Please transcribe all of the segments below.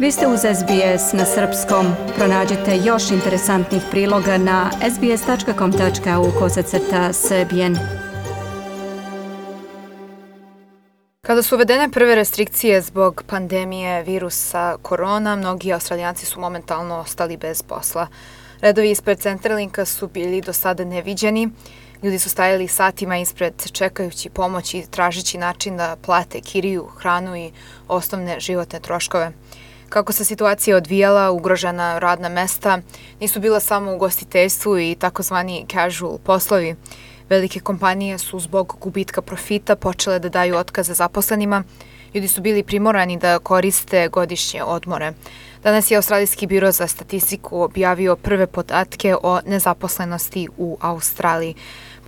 Vi ste uz SBS na srpskom. Pronađite još interesantnih priloga na sbs.com.au kosacrta srbijen. Kada su uvedene prve restrikcije zbog pandemije virusa korona, mnogi australijanci su momentalno ostali bez posla. Redovi ispred Centralinka su bili do sada neviđeni. Ljudi su stajali satima ispred čekajući pomoć i tražići način da plate kiriju, hranu i osnovne životne troškove. Kako se situacija odvijala, ugrožena radna mesta, nisu bila samo u gostiteljstvu i takozvani casual poslovi. Velike kompanije su zbog gubitka profita počele da daju otkaze zaposlenima. Ljudi su bili primorani da koriste godišnje odmore. Danas je Australijski biro za statistiku objavio prve podatke o nezaposlenosti u Australiji.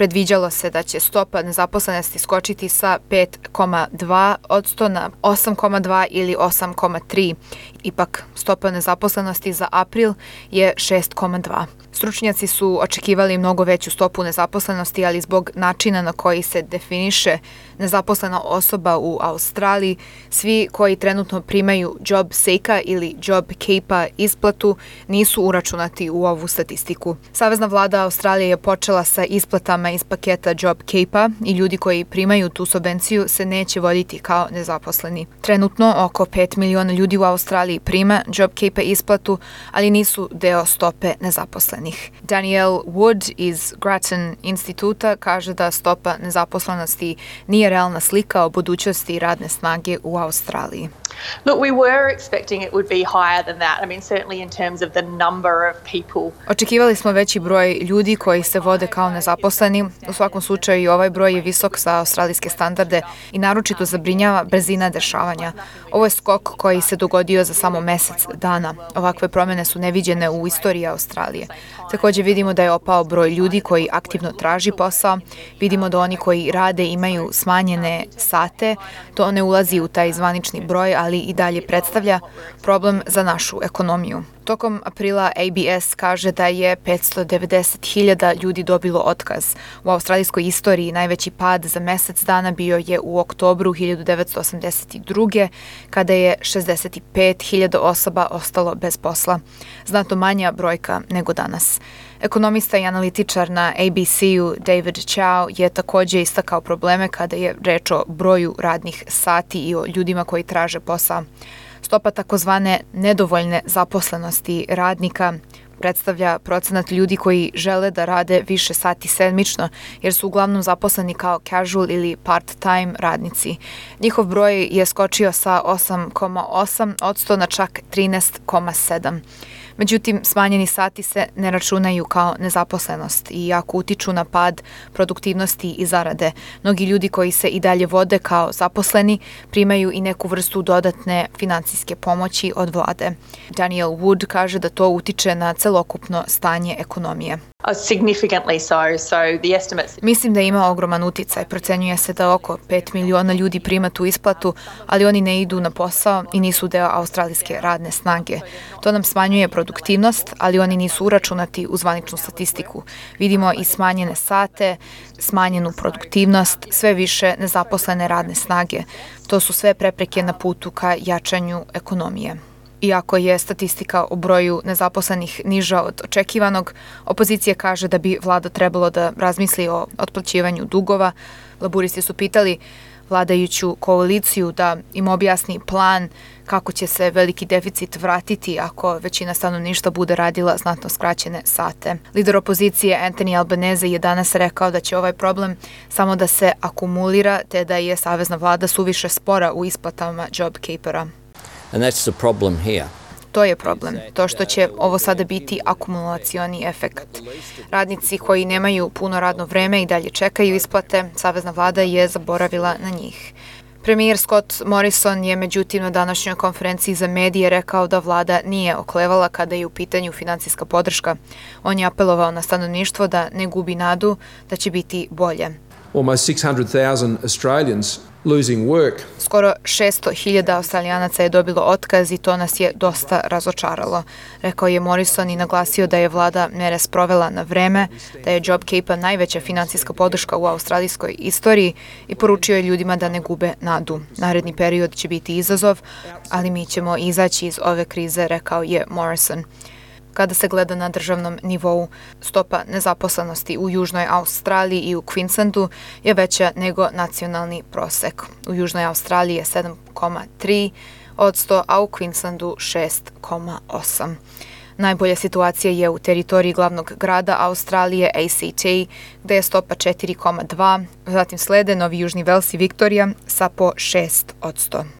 Predviđalo se da će stopa nezaposlenosti skočiti sa 5,2 odsto na 8,2 ili 8,3. Ipak, stopa nezaposlenosti za april je 6,2. Stručnjaci su očekivali mnogo veću stopu nezaposlenosti, ali zbog načina na koji se definiše nezaposlena osoba u Australiji, svi koji trenutno primaju job seika ili job cape isplatu nisu uračunati u ovu statistiku. Savezna vlada Australije je počela sa isplatama iz paketa job cape i ljudi koji primaju tu subvenciju se neće voditi kao nezaposleni. Trenutno oko 5 miliona ljudi u Australiji prima job cape isplatu, ali nisu deo stope nezaposlenih. Daniel Wood iz Grattan instituta kaže da stopa nezaposlenosti nije realna slika o budućnosti radne snage u Australiji. Look, we were expecting it would be higher than that. I mean, certainly in terms of the number of people. Očekivali smo veći broj ljudi koji se vode kao nezaposleni. U svakom slučaju i ovaj broj je visok za australijske standarde i naročito zabrinjava brzina dešavanja. Ovo je skok koji se dogodio za samo mesec dana. Ovakve promjene su neviđene u istoriji Australije. Također vidimo da je opao broj ljudi koji aktivno traži posao. Vidimo da oni koji rade imaju smanjene sate. To ne ulazi u taj zvanični broj, ali i dalje predstavlja problem za našu ekonomiju. Tokom aprila ABS kaže da je 590.000 ljudi dobilo otkaz. U australijskoj istoriji najveći pad za mesec dana bio je u oktobru 1982. kada je 65.000 osoba ostalo bez posla. Znato manja brojka nego danas. Ekonomista i analitičar na ABC-u David Chow je također istakao probleme kada je reč o broju radnih sati i o ljudima koji traže posao. Stopa takozvane nedovoljne zaposlenosti radnika predstavlja procenat ljudi koji žele da rade više sati sedmično, jer su uglavnom zaposleni kao casual ili part-time radnici. Njihov broj je skočio sa 8,8 od 100 na čak 13,7. Međutim, smanjeni sati se ne računaju kao nezaposlenost i jako utiču na pad produktivnosti i zarade. Mnogi ljudi koji se i dalje vode kao zaposleni primaju i neku vrstu dodatne financijske pomoći od vlade. Daniel Wood kaže da to utiče na celokupno stanje ekonomije. Uh. Mislim da ima ogroman uticaj. Procenjuje se da oko 5 miliona ljudi prima tu isplatu, ali oni ne idu na posao i nisu deo australijske radne snage. To nam smanjuje produktivnost, ali oni nisu uračunati u zvaničnu statistiku. Vidimo i smanjene sate, smanjenu produktivnost, sve više nezaposlene radne snage. To su sve prepreke na putu ka jačanju ekonomije. Iako je statistika o broju nezaposlenih niža od očekivanog, opozicija kaže da bi vlada trebalo da razmisli o otplaćivanju dugova. Laburisti su pitali vladajuću koaliciju da im objasni plan kako će se veliki deficit vratiti ako većina stanovništva bude radila znatno skraćene sate. Lider opozicije Anthony Albanese je danas rekao da će ovaj problem samo da se akumulira te da je savezna vlada suviše spora u isplatama job capera. And that's the problem here. To je problem, to što će ovo sada biti akumulacioni efekt. Radnici koji nemaju puno radno vreme i dalje čekaju isplate, Savezna vlada je zaboravila na njih. Premijer Scott Morrison je međutim na današnjoj konferenciji za medije rekao da vlada nije oklevala kada je u pitanju financijska podrška. On je apelovao na stanovništvo da ne gubi nadu da će biti bolje almost 600,000 Australians losing work. Skoro 600.000 australijanaca je dobilo otkaz i to nas je dosta razočaralo. Rekao je Morrison i naglasio da je vlada mere sprovela na vreme, da je JobKeepa najveća financijska podrška u australijskoj istoriji i poručio je ljudima da ne gube nadu. Naredni period će biti izazov, ali mi ćemo izaći iz ove krize, rekao je Morrison. Kada se gleda na državnom nivou, stopa nezaposlenosti u Južnoj Australiji i u Queenslandu je veća nego nacionalni prosek. U Južnoj Australiji je 7,3 od 100, a u Queenslandu 6,8. Najbolja situacija je u teritoriji glavnog grada Australije, ACT, gde je stopa 4,2, zatim slede Novi Južni Vels i Viktorija sa po 6 od 100.